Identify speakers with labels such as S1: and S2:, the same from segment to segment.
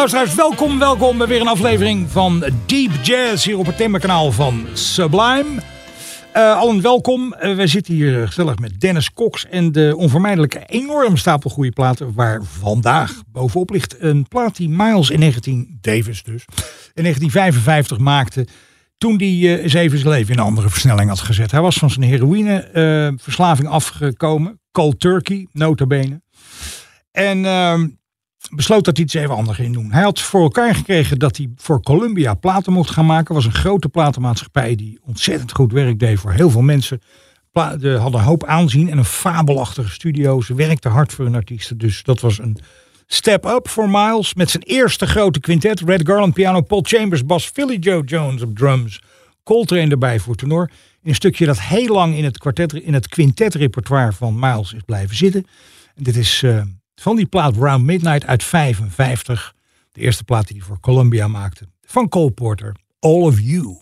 S1: Luisteraars, welkom, welkom bij weer een aflevering van Deep Jazz hier op het themakanaal van Sublime. Uh, allen welkom. Uh, wij zitten hier gezellig met Dennis Cox en de onvermijdelijke enorm stapel goede platen waar vandaag bovenop ligt een plaat die Miles in 19 Davis dus in 1955 maakte toen hij uh, eens even zijn leven in een andere versnelling had gezet. Hij was van zijn heroïneverslaving afgekomen, cold turkey, notabene. En ehm, besloot dat hij iets even anders ging doen. Hij had voor elkaar gekregen dat hij voor Columbia platen mocht gaan maken. was een grote platenmaatschappij die ontzettend goed werk deed voor heel veel mensen. Ze hadden een hoop aanzien en een fabelachtige studio. Ze werkte hard voor hun artiesten. Dus dat was een step up voor Miles. Met zijn eerste grote quintet. Red Garland piano, Paul Chambers bas, Philly Joe Jones op drums. Coltrane erbij voor tenor. Een stukje dat heel lang in het, kwartet, in het quintetrepertoire van Miles is blijven zitten. En dit is... Uh, van die plaat Round Midnight uit 55. De eerste plaat die hij voor Columbia maakte. Van Cole Porter, All of You.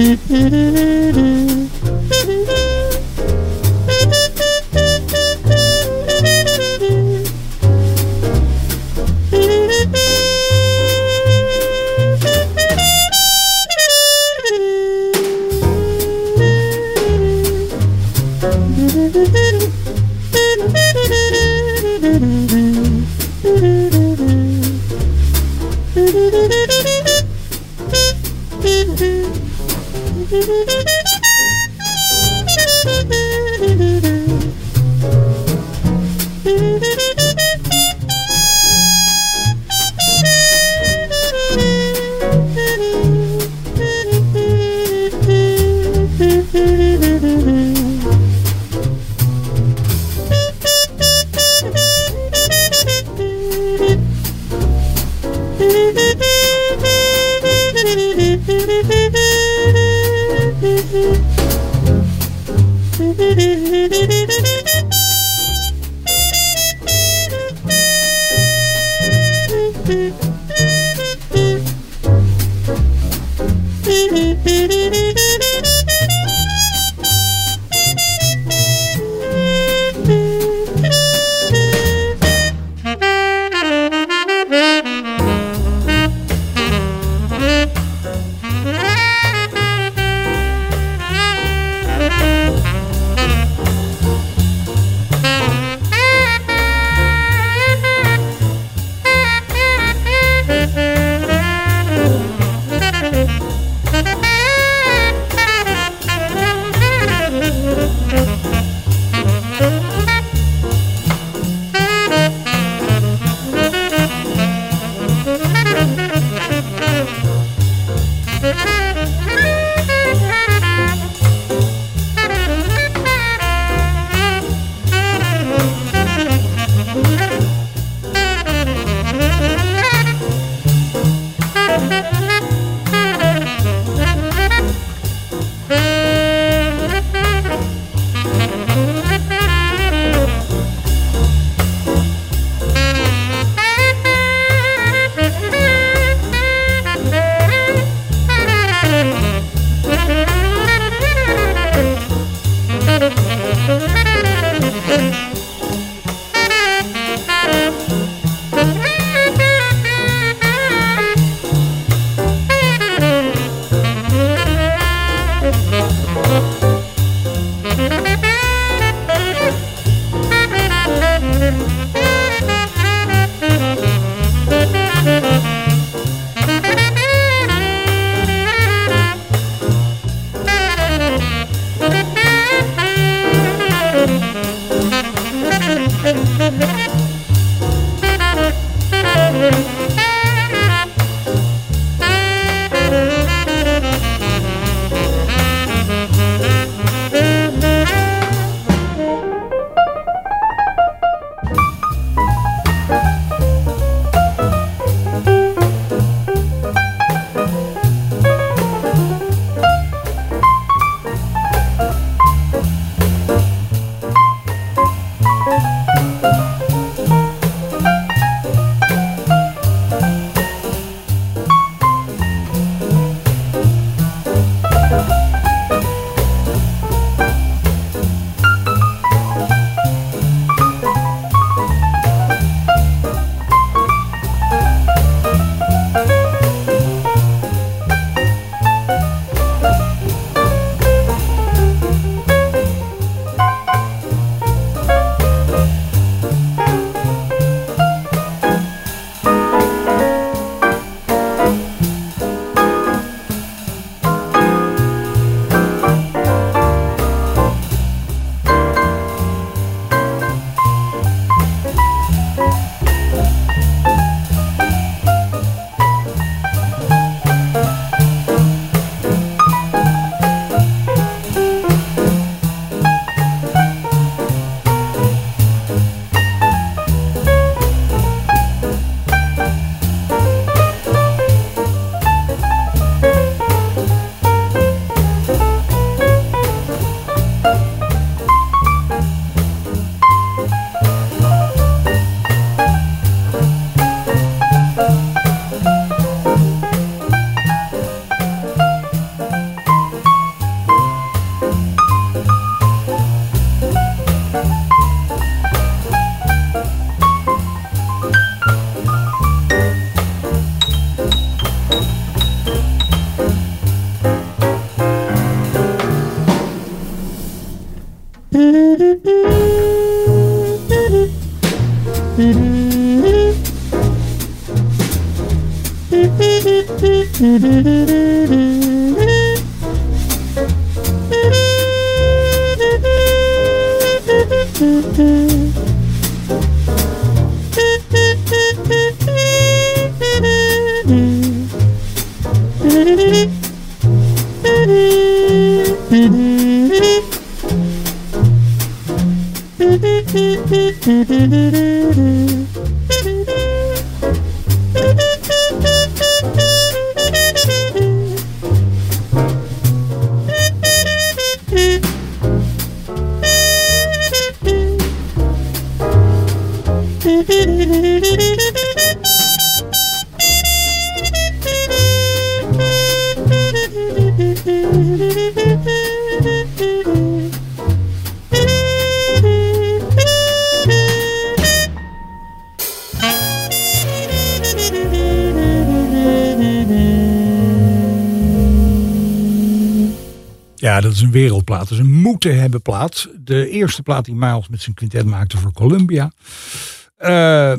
S1: Hee is een moeten hebben plaat. De eerste plaat die Miles met zijn quintet maakte voor Columbia. Eh,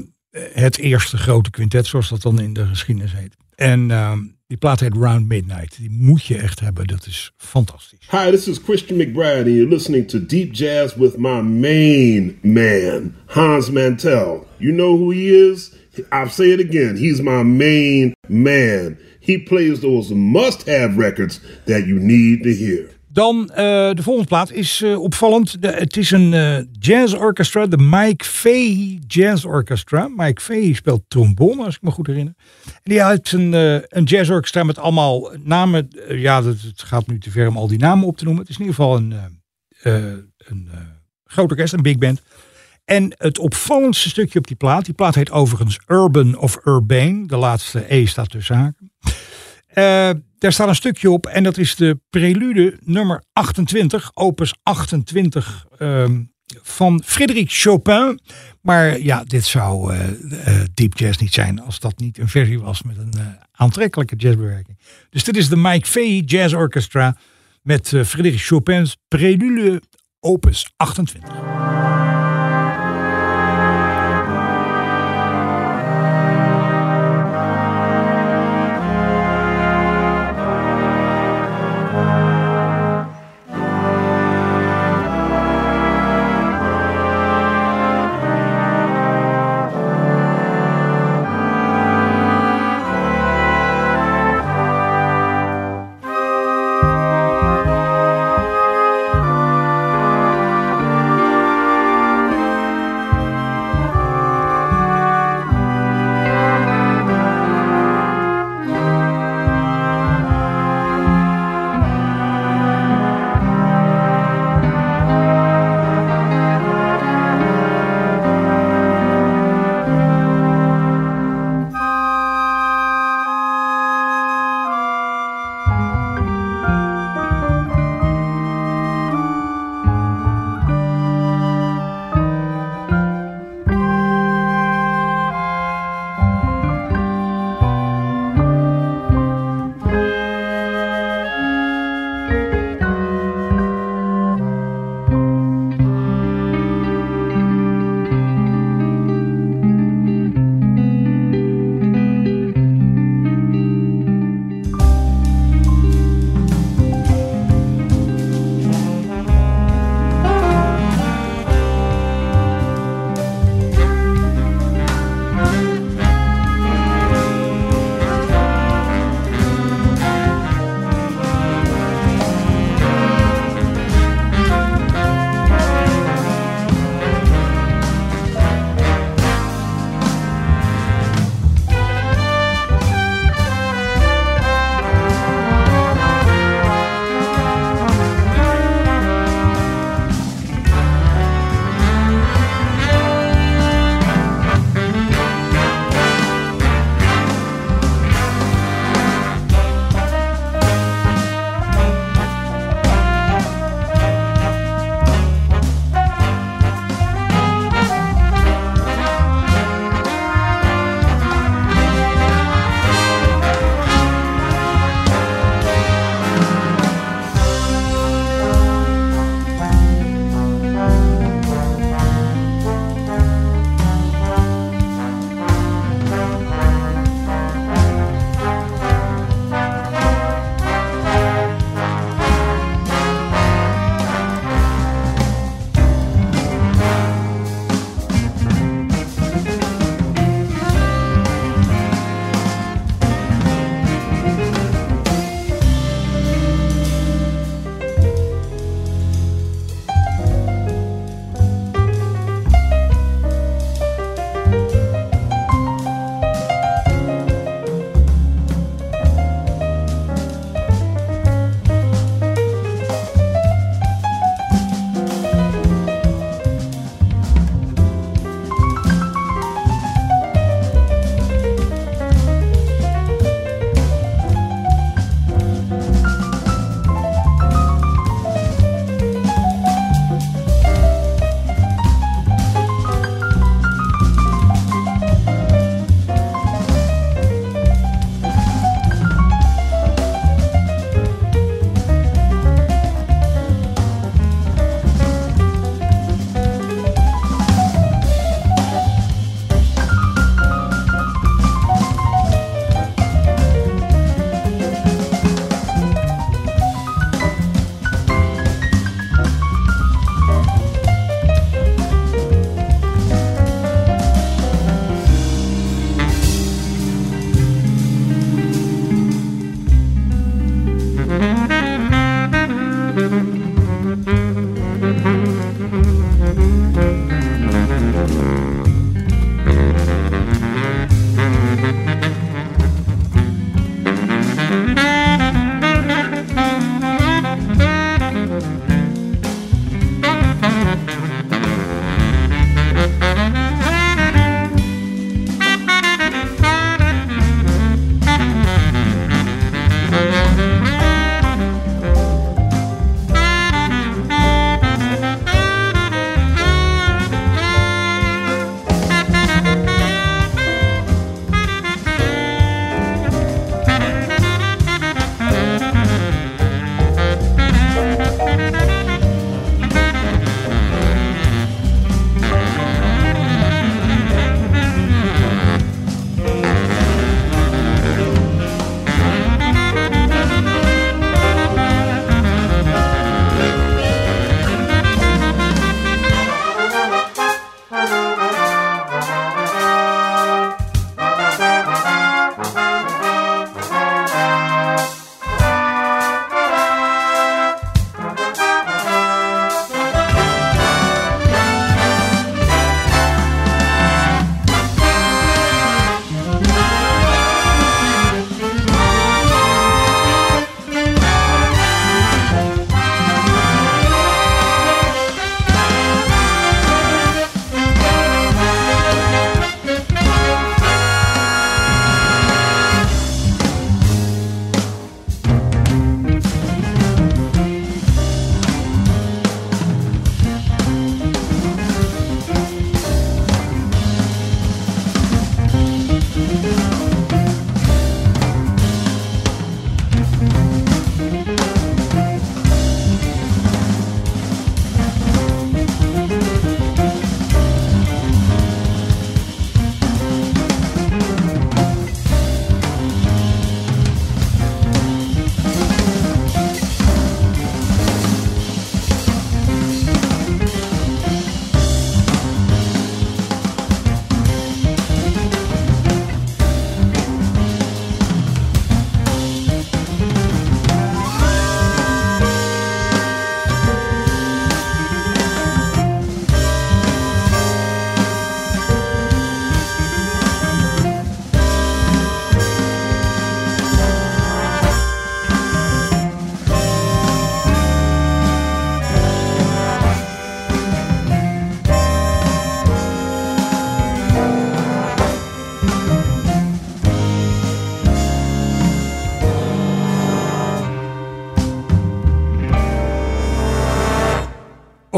S1: het eerste grote quintet, zoals dat dan in de geschiedenis heet. En uh, die plaat heet Round Midnight. Die moet je echt hebben. Dat is fantastisch.
S2: Hi, this is Christian McBride, and you're listening to Deep Jazz with my main man, Hans Mantel. You know who he is? I'll say it again. He's my main man. He plays those must-have records that you need to hear.
S1: Dan uh, de volgende plaat is uh, opvallend. Het is een uh, jazz orchestra, de Mike Fahey Jazz Orchestra. Mike Fahey speelt trombone, als ik me goed herinner. En die heeft een, een jazz orchestra met allemaal namen. ja, het, het, gaat nu te ver om al die namen op te noemen. Het is in ieder geval een, een groot orkest, een big band. En het opvallendste stukje op die plaat, die plaat heet overigens Urban of Urbane. De laatste E staat tussen haken. Uh, daar staat een stukje op en dat is de prelude nummer 28, opus 28 um, van Frédéric Chopin. Maar ja, dit zou uh, uh, deep jazz niet zijn als dat niet een versie was met een aantrekkelijke jazzbewerking. Dus dit is de Mike Fahey Jazz Orchestra met Frédéric Chopin's prelude opus 28.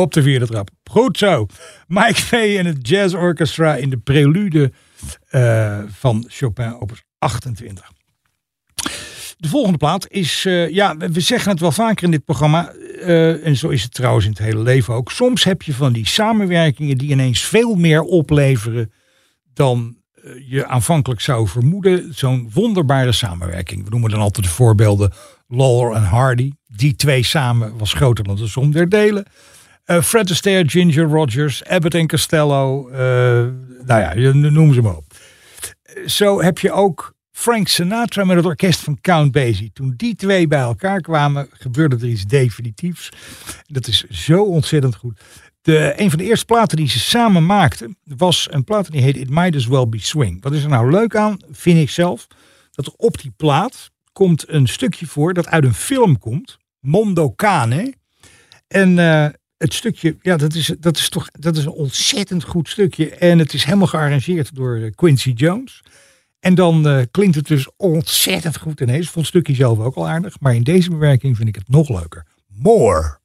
S1: Op de vierde trap. Goed zo. Mike Vee en het Jazz Orchestra in de prelude eh, van Chopin opus 28. De volgende plaat is, eh, ja, we zeggen het wel vaker in dit programma, eh, en zo is het trouwens in het hele leven ook. Soms heb je van die samenwerkingen die ineens veel meer opleveren dan je aanvankelijk zou vermoeden. Zo'n wonderbare samenwerking. We noemen dan altijd de voorbeelden Lawler en Hardy. Die twee samen was groter dan de som der delen. Eh, Fred Astaire, Ginger Rogers, Abbott en Costello. eh, nou ja, noem ze maar op. Zo heb je ook Frank Sinatra met het orkest van Count Basie. Toen die twee bij elkaar kwamen, gebeurde er iets definitiefs. Dat is zo ontzettend goed. De, een van de eerste platen die ze samen maakten, was een plaat die heet It Might As Well Be Swing. Wat is er nou leuk aan, vind ik zelf, dat er op die plaat komt een stukje voor dat uit een film komt, Mondo Cane. En eh, het stukje, ja, dat is, dat is toch dat is een ontzettend goed stukje. En het is helemaal gearrangeerd door eh, Quincy Jones. En dan eh, klinkt het dus ontzettend goed ineens. Vond het stukje zelf ook al aardig. Maar in deze bewerking vind ik het nog leuker. More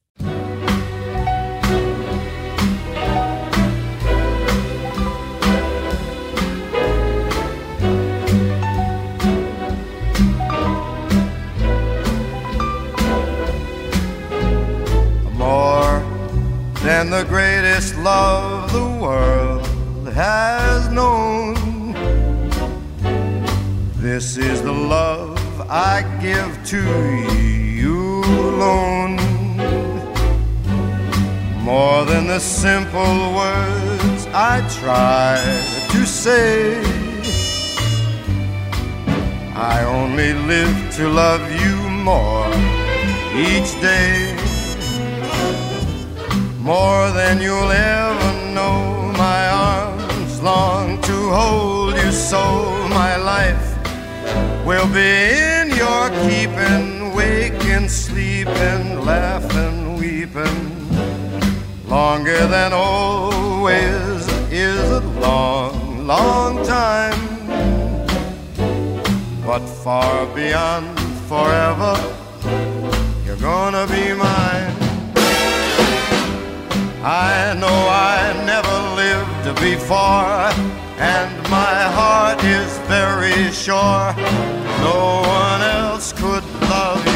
S3: than the greatest love the world has known. This is the love I give to you alone. More than the simple words I try to say. I only live to love you more each day more than you'll ever know. My arms long to hold you so. My life will be in your keeping, waking, sleeping, laughing, weeping. Longer than always is a long, long time. But far beyond forever, you're gonna be mine. I know I never lived before, and my heart is very sure. No one else could love you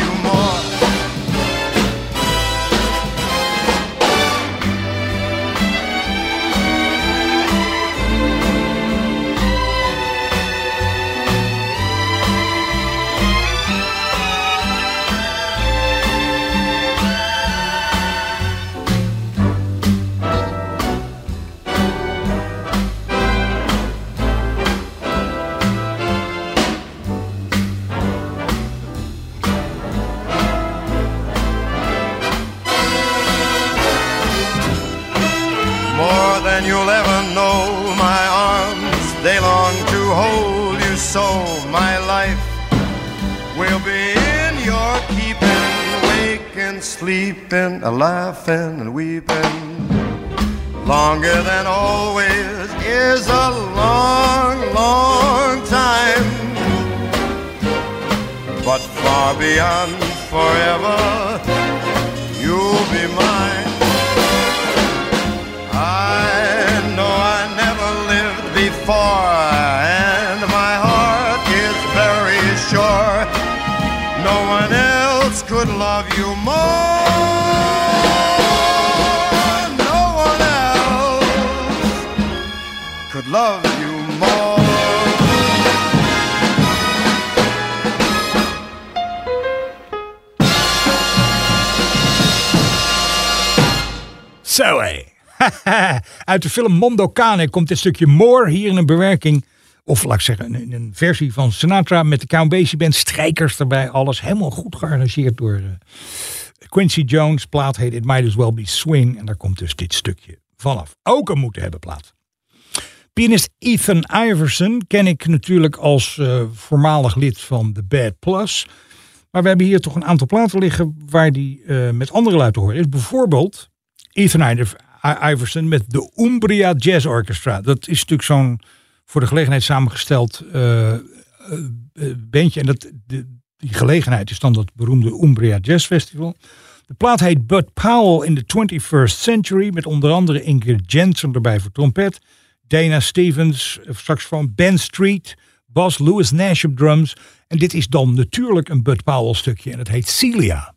S1: de film Mondo Cane komt dit stukje More hier in een bewerking. Of laat ik zeggen, in een versie van Sinatra met de Count Basie Band. Strijkers erbij, alles helemaal goed gearrangeerd door eh, Quincy Jones. Plaat heet It Might As Well Be Swing. En daar komt dus dit stukje vanaf. Ook een moeten hebben plaat. Pianist Ethan Iverson ken ik natuurlijk als eh, voormalig lid van The Bad Plus. Maar we hebben hier toch een aantal platen liggen waar die eh, met andere luid te horen is. Bijvoorbeeld Ethan Iverson met de Umbria Jazz Orchestra. Dat is natuurlijk zo'n voor de gelegenheid samengesteld eh, eh, eh, bandje. En dat, de, die gelegenheid is dan dat beroemde Umbria Jazz Festival. De plaat heet Bud Powell in the 21st Century. Met onder andere Ingrid Jensen erbij voor trompet. Dana Stevens, eh, saxofoon. Ben Street. Bas Lewis Nash op drums. En dit is dan natuurlijk een Bud Powell stukje. En het heet Celia.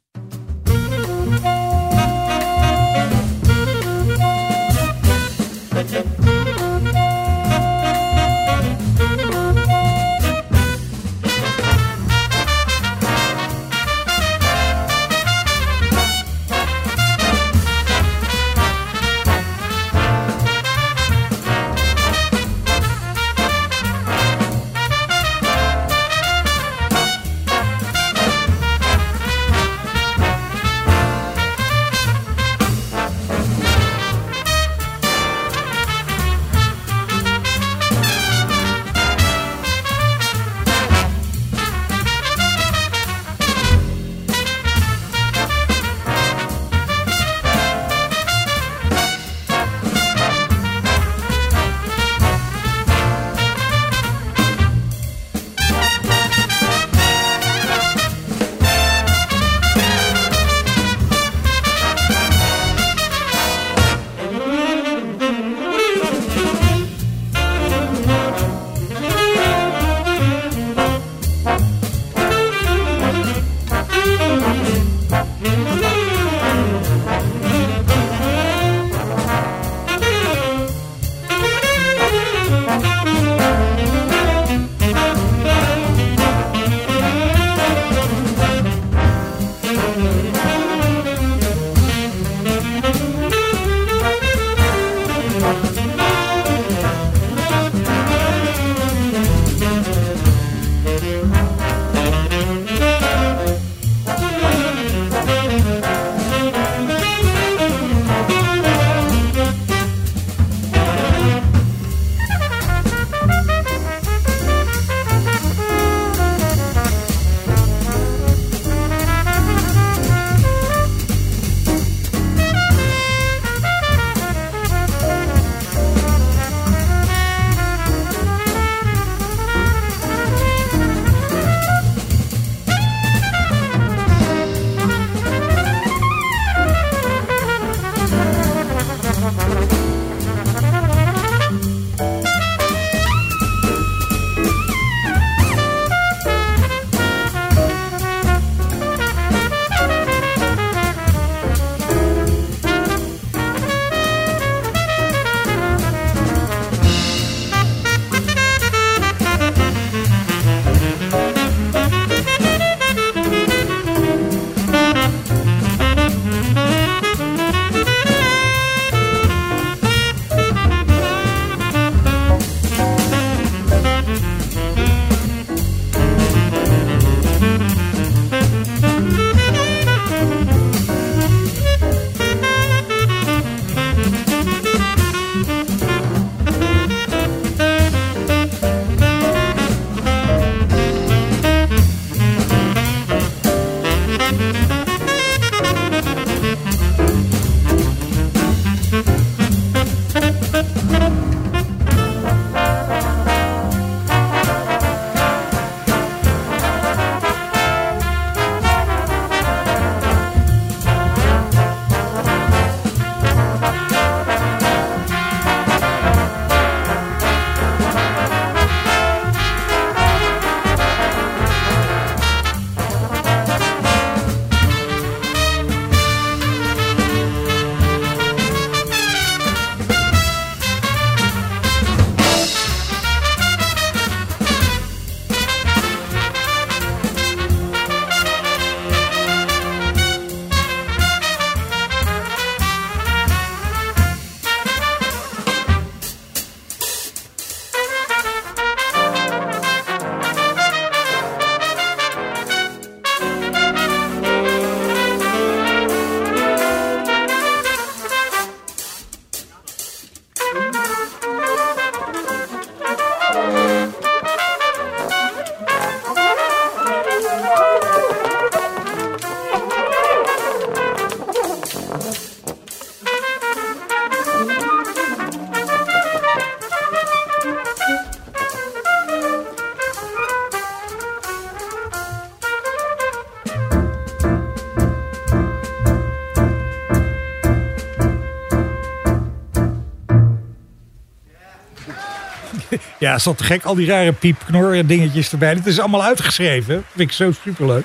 S1: Ja, dat te gek? Al die rare piepknor dingetjes erbij. Het is allemaal uitgeschreven. Vind ik zo superleuk.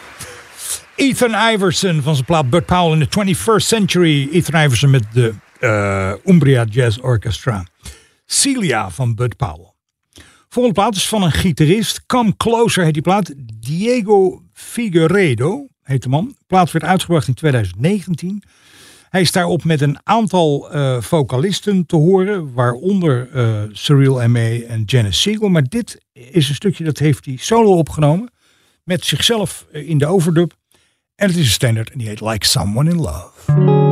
S1: Ethan Iverson van zijn plaat Bud Powell in the 21st Century. Ethan Iverson met de eh, Umbria Jazz Orchestra. Celia van Bud Powell. Volgende plaat is van een gitarist. Come Closer heet die plaat. Diego Figueredo heet de man. De plaat werd uitgebracht in 2019. Hij is daarop met een aantal eh, vocalisten te horen, waaronder uh, Cyril M.A. en Janice Siegel. Maar dit is een stukje dat heeft hij solo opgenomen met zichzelf eh, in de overdub. En het is een standaard en die heet Like Someone in Love.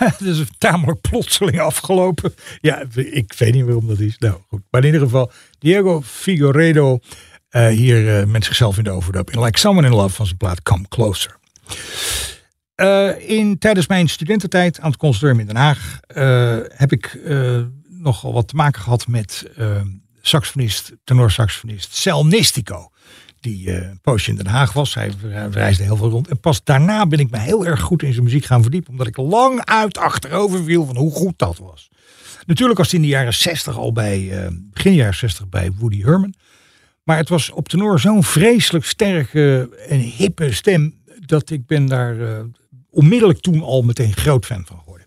S1: dat is tamelijk plotseling afgelopen. Ja, ik weet niet waarom dat is. Nou goed. Maar in ieder geval, Diego Figueredo eh, hier eh, met zichzelf in de overdub. In Like Someone in Love van zijn plaat Come Closer. Eh, in, tijdens mijn studententijd aan het conservatorium in Den Haag heb ik nogal wat te maken gehad met saxofonist, tenorsaxofonist Cel Nistico. Die eh, een poosje in Den Haag was. Hij reisde heel veel rond. En pas daarna ben ik me heel erg goed in zijn muziek gaan verdiepen. Omdat ik lang uit achterover viel van hoe goed dat was. Natuurlijk was hij in de jaren 60 al bij, eh, begin jaren 60 bij Woody Herman. Maar het was op tenor zo'n vreselijk sterke en hippe stem. Dat ik ben daar eh, onmiddellijk toen al meteen groot fan van geworden.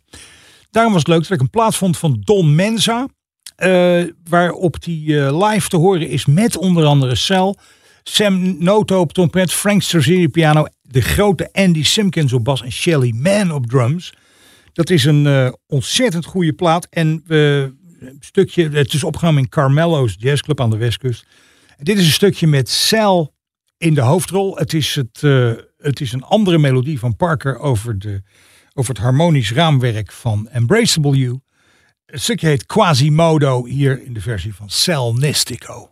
S1: Daarom was het leuk dat ik een plaat vond van Don Menza. eh, waarop die eh, live te horen is met onder andere Cel. Sam Noto op trompet, Frank Strazzini piano. De grote Andy Simpkins op bas en Shelly Mann op drums. Dat is een eh, ontzettend goede plaat. En eh, een stukje, het is opgenomen in Carmelo's Jazzclub aan de Westkust. Dit is een stukje met Cel in de hoofdrol. Het is, het, eh, het is een andere melodie van Parker over, de, over het harmonisch raamwerk van Embraceable You. Het stukje heet Quasimodo hier in de versie van Cel Nistico.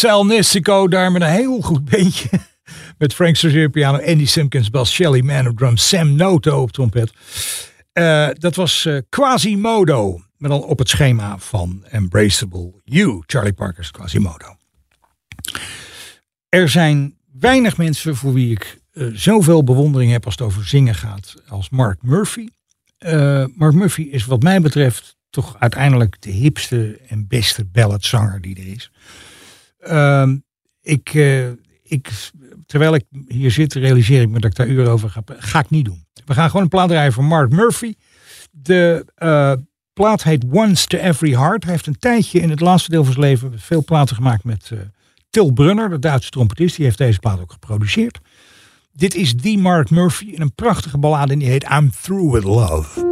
S1: Sal Nistico daar met een heel goed beentje. Met Frank piano, Andy Simpkins bas, Shelly Man op drums, Sam Noto op trompet. Eh, dat was eh, Quasimodo, maar dan op het schema van Embraceable You, Charlie Parker's Quasimodo. Er zijn weinig mensen voor wie ik eh, zoveel bewondering heb als het over zingen gaat als Mark Murphy. Mark Murphy is wat mij betreft toch uiteindelijk de hipste en beste balladzanger die er is. Ehm, ik, eh, ik, terwijl ik hier zit, realiseer ik me dat ik daar uren over ga. Ga ik niet doen. We gaan gewoon een plaat draaien van Mark Murphy. De eh, plaat heet Once to Every Heart. Hij heeft een tijdje in het laatste deel van zijn leven veel platen gemaakt met eh, Til Brunner, de Duitse trompetist. Die heeft deze plaat ook geproduceerd. Dit is die Mark Murphy in een prachtige ballade en die heet I'm Through With Love.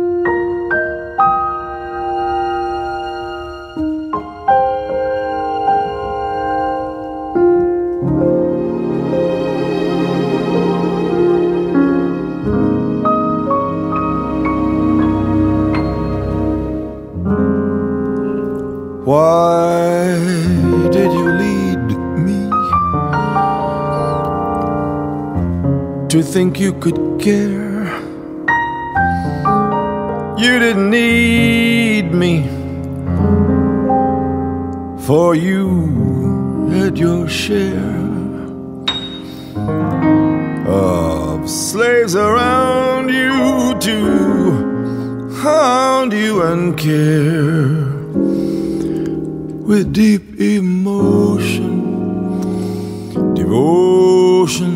S4: Why did you lead me? To think you could care? You didn't need me, for you had your share of slaves around you to hound you and care with deep emotion, devotion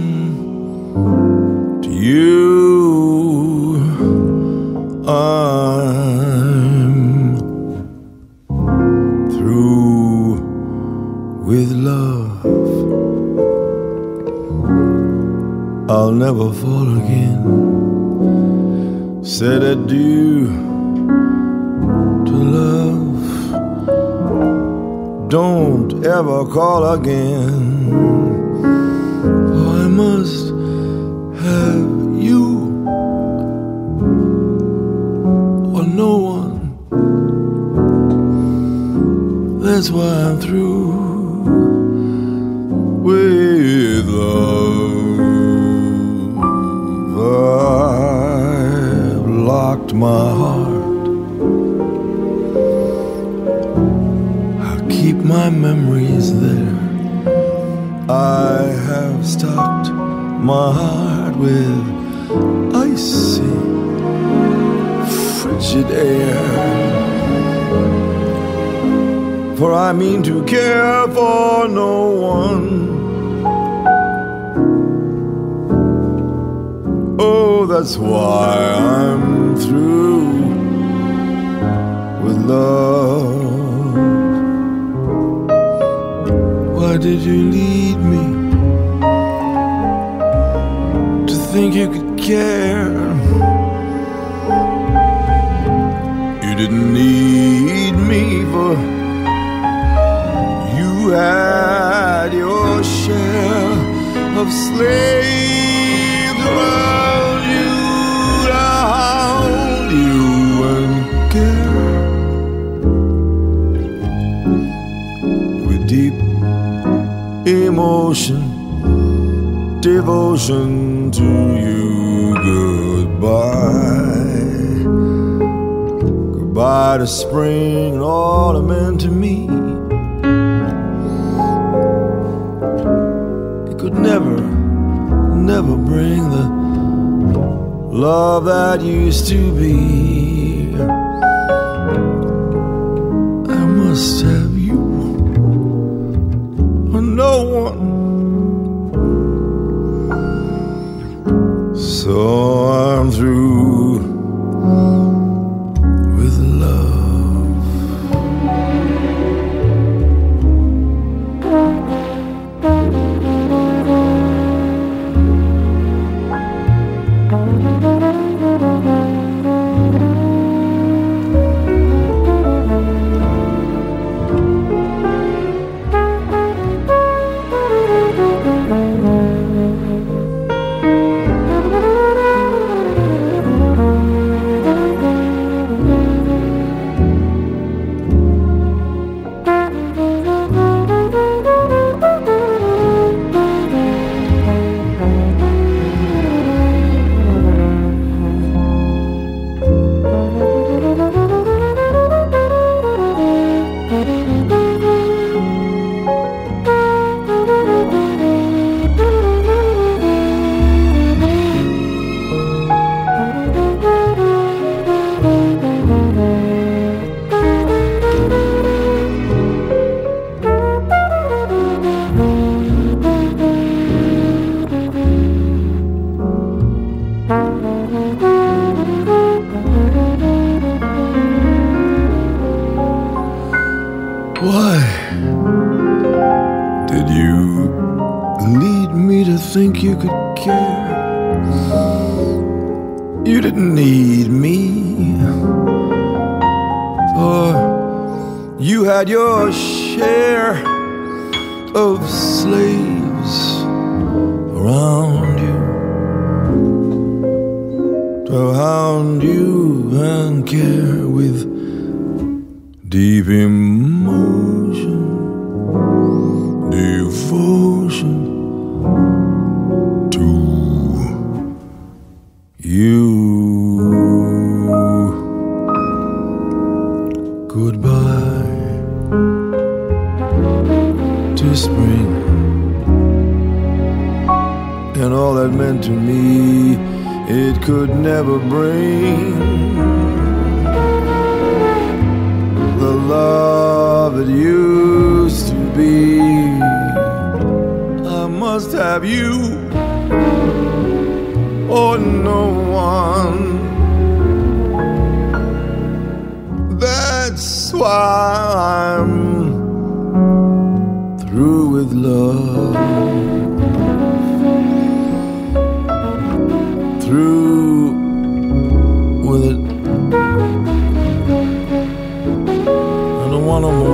S4: to you. I'm through with love. I'll never fall again. Said adieu don't ever call again. For I must have you or no one. That's why I'm through with love. I've locked my heart. Keep my memories there. I have stocked my heart with icy, frigid air. For I mean to care for no one. Oh, that's why I'm through with love. Why did you lead me to think you could care? You didn't need me, for you had your share of slaves devotion to you. Goodbye. Goodbye to spring and autumn and to me. It could never, never bring the love that used to be. Through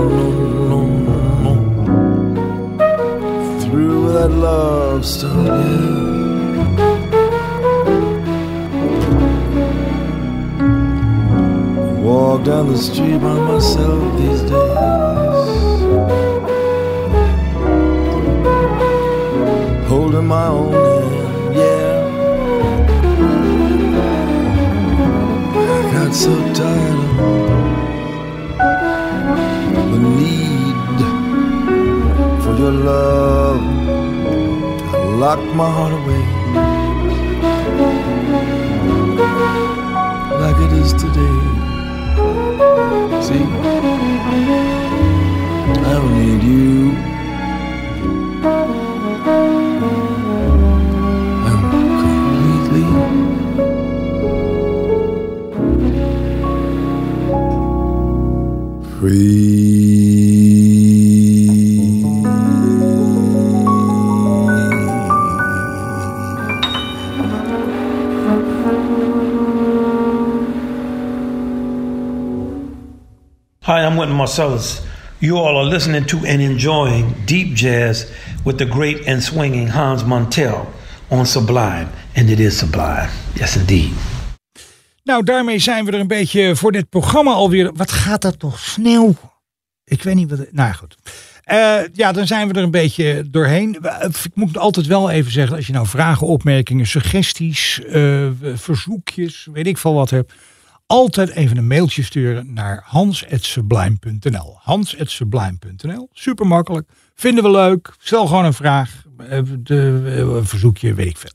S4: no, no, no. Through that love stuff, yeah. Walk down the street by myself these days. Holding my own hand, yeah. I got so tired your love. I locked my heart away like it is today. See, I don't need you. I'm completely free.
S5: Marcellus. You all are listening to and enjoying deep jazz with the great and swinging Hans Montel on Sublime. And it is sublime. Yes, indeed.
S1: Nou, daarmee zijn we er een beetje voor dit programma alweer. Wat gaat dat toch snel? Ik weet niet wat. Nou ja, goed. Eh, ja, dan zijn we er een beetje doorheen. Ik moet altijd wel even zeggen, als je nou vragen, opmerkingen, suggesties, eh, verzoekjes, weet ik veel wat hebt. Altijd even een mailtje sturen naar hans.sublime.nl. Hans.sublime.nl. Super makkelijk. Vinden we leuk. Stel gewoon een vraag. eh, eh, een verzoekje, weet ik veel.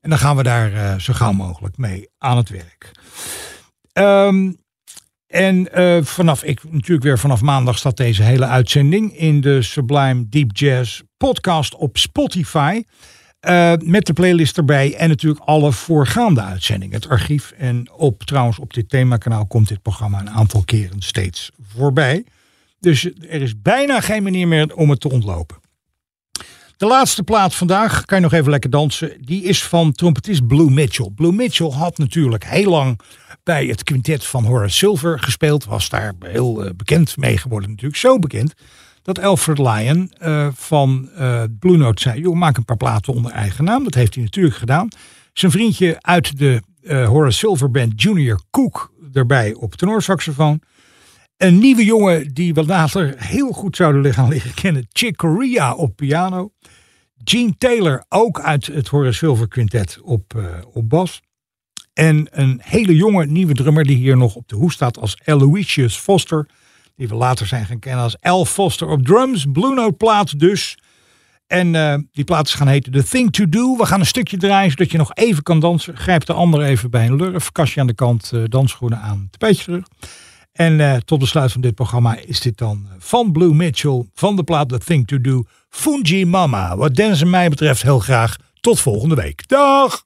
S1: En dan gaan we daar eh, zo gauw mogelijk mee aan het werk. Ehm, en vanaf, ik, natuurlijk weer vanaf maandag staat deze hele uitzending in de Sublime Deep Jazz podcast op Spotify. Eh, met de playlist erbij en natuurlijk alle voorgaande uitzendingen. Het archief en op, trouwens op dit themakanaal komt dit programma een aantal keren steeds voorbij. Dus er is bijna geen manier meer om het te ontlopen. De laatste plaat vandaag, kan je nog even lekker dansen, die is van trompetist Blue Mitchell. Blue Mitchell had natuurlijk heel lang bij het quintet van Horace Silver gespeeld. Was daar heel eh, bekend mee geworden natuurlijk. Zo bekend dat Alfred Lyon eh, van eh, Blue Note zei... joh, maak een paar platen onder eigen naam. Dat heeft hij natuurlijk gedaan. Zijn vriendje uit de eh, Horace Silver Band, Junior Cook, erbij op tenorsaxofoon. Een nieuwe jongen die we later heel goed zouden gaan liggen kennen. Chick Corea op piano. Gene Taylor ook uit het Horace Silver Quintet op, op bas. En een hele jonge nieuwe drummer die hier nog op de hoes staat als Aloysius Foster. Die we later zijn gaan kennen als Al Foster op drums. Blue Note plaat dus. En eh, die platen gaan heten The Thing to Do. We gaan een stukje draaien zodat je nog even kan dansen. Grijp de ander even bij een lurf. Kastje aan de kant, eh, dansschoenen aan, tapijtje terug. En eh, tot besluit van dit programma is dit dan van Blue Mitchell van de plaat The Thing to Do. Fungi Mama. Wat Dennis en mij betreft heel graag tot volgende week. Dag!